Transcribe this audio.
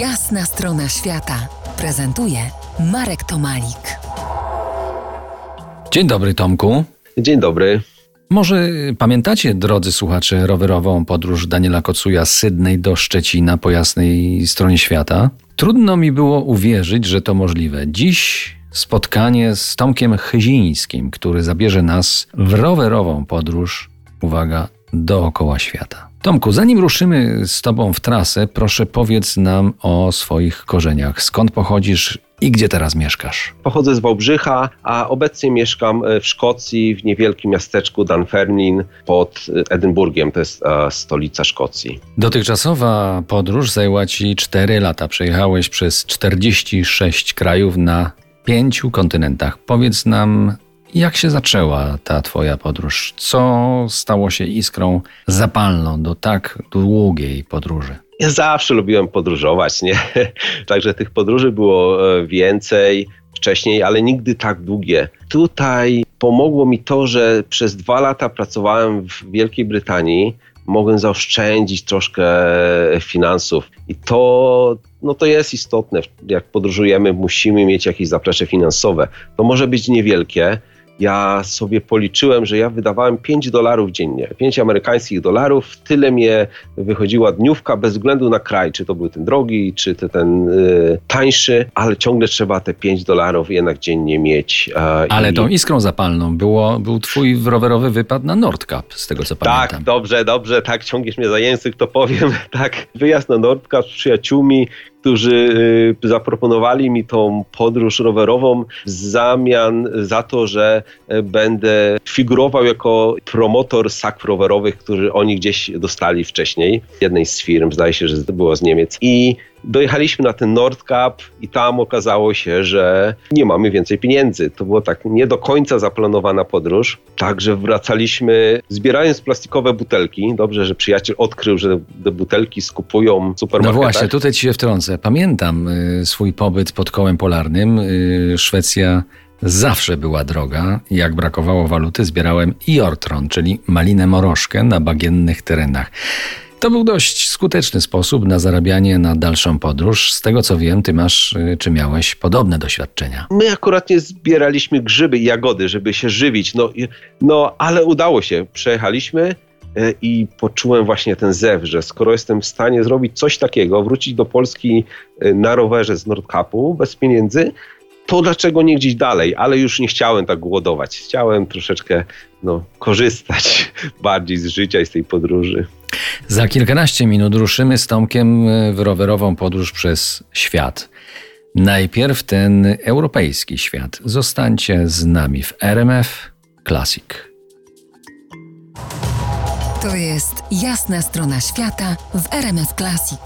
Jasna strona świata prezentuje Marek Tomalik. Dzień dobry, Tomku. Dzień dobry. Może pamiętacie, drodzy słuchacze, rowerową podróż Daniela Kocuja z Sydney do Szczecina po jasnej stronie świata? Trudno mi było uwierzyć, że to możliwe. Dziś spotkanie z Tomkiem Chyzińskim, który zabierze nas w rowerową podróż, uwaga, dookoła świata. Tomku, zanim ruszymy z Tobą w trasę, proszę powiedz nam o swoich korzeniach. Skąd pochodzisz i gdzie teraz mieszkasz? Pochodzę z Wałbrzycha, a obecnie mieszkam e, w Szkocji, w niewielkim miasteczku Dunfermline pod e, Edynburgiem, to jest stolica Szkocji. Dotychczasowa podróż zajęła Ci 4 lata. Przejechałeś przez 46 krajów na pięciu kontynentach. Powiedz nam, jak się zaczęła ta Twoja podróż? Co stało się iskrą zapalną do tak długiej podróży? Ja zawsze lubiłem podróżować, nie? Także tych podróży było e, więcej wcześniej, ale nigdy tak długie. Tutaj pomogło mi to, że przez dwa lata pracowałem w Wielkiej Brytanii. Mogłem zaoszczędzić troszkę finansów i to, no to jest istotne. Jak podróżujemy, musimy mieć jakieś zaplecze finansowe. To może być niewielkie, ja sobie policzyłem, że ja wydawałem 5 dolarów dziennie, 5 amerykańskich dolarów, tyle mnie wychodziła dniówka bez względu na kraj, czy to był ten drogi, czy to ten y, tańszy, ale ciągle trzeba te 5 dolarów jednak dziennie mieć. Y, ale i... tą iskrą zapalną było, był twój rowerowy wypad na Nordkap, z tego co tak, pamiętam. Tak, dobrze, dobrze, tak, ciągniesz mnie za język, to powiem, tak, wyjazd na Nordkap z przyjaciółmi, którzy y, zaproponowali mi tą podróż rowerową w zamian za to, że y, będę figurował jako promotor sak rowerowych, który oni gdzieś dostali wcześniej. Jednej z firm, zdaje się, że to było z Niemiec. I Dojechaliśmy na ten Nordkap i tam okazało się, że nie mamy więcej pieniędzy. To było tak nie do końca zaplanowana podróż. Także wracaliśmy zbierając plastikowe butelki. Dobrze, że przyjaciel odkrył, że te butelki skupują w supermarketach. No właśnie, tutaj ci się wtrącę. Pamiętam y, swój pobyt pod kołem polarnym. Y, Szwecja zawsze była droga. Jak brakowało waluty, zbierałem iortron, czyli malinę morożkę na bagiennych terenach. To był dość skuteczny sposób na zarabianie na dalszą podróż. Z tego co wiem, ty masz y, czy miałeś podobne doświadczenia. My akurat nie zbieraliśmy grzyby i jagody, żeby się żywić, no, no ale udało się. Przejechaliśmy e, i poczułem właśnie ten zew, że skoro jestem w stanie zrobić coś takiego, wrócić do Polski e, na rowerze z Nordkapu bez pieniędzy, to dlaczego nie gdzieś dalej? Ale już nie chciałem tak głodować. Chciałem troszeczkę no, korzystać bardziej z życia i z tej podróży. Za kilkanaście minut ruszymy z Tomkiem w rowerową podróż przez świat. Najpierw ten europejski świat. Zostańcie z nami w RMF Classic. To jest jasna strona świata w RMF Classic.